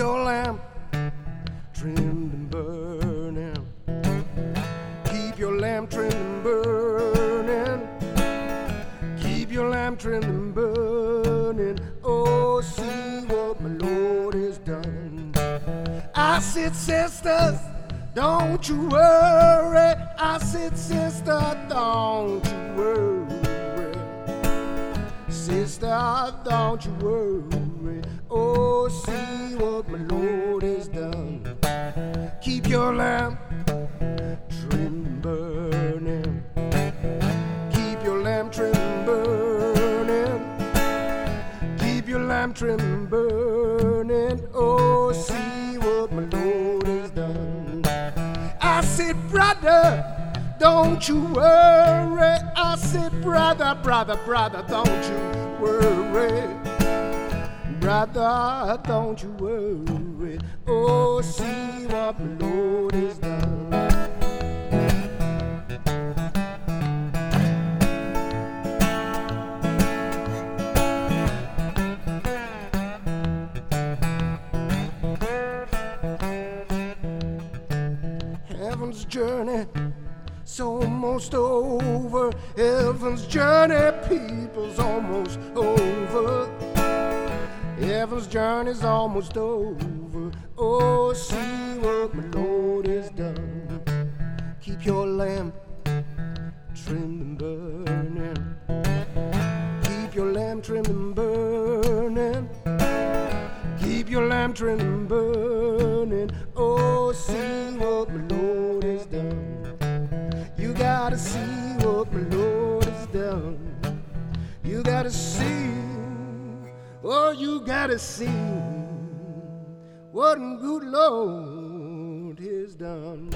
your lamp trimmed and burning. Keep your lamp trimmed and burning. Keep your lamp trimmed and burning. Oh, see what my Lord has done. I said, sisters, don't you worry. I said, sister, don't you worry. Sister, don't you worry. Oh, see what my Lord has done. Keep your lamp trim burning. Keep your lamp trim burning. Keep your lamp and burning. Oh, see what my Lord has done. I said, brother, don't you worry. I said, brother, brother, brother, don't you worry. Brother, don't you worry. Oh, see what my Lord has done. Heaven's journey is almost over. Heaven's journey, people's almost over. Heaven's journey's almost over. Oh, see what my Lord has done. Keep your lamp trimmed and burning. Keep your lamp trimmed and burning. Keep your lamp trimmed and burning. Oh, see what my Lord has done. You gotta see what my Lord has done. You gotta see. Oh, you gotta see what good Lord has done.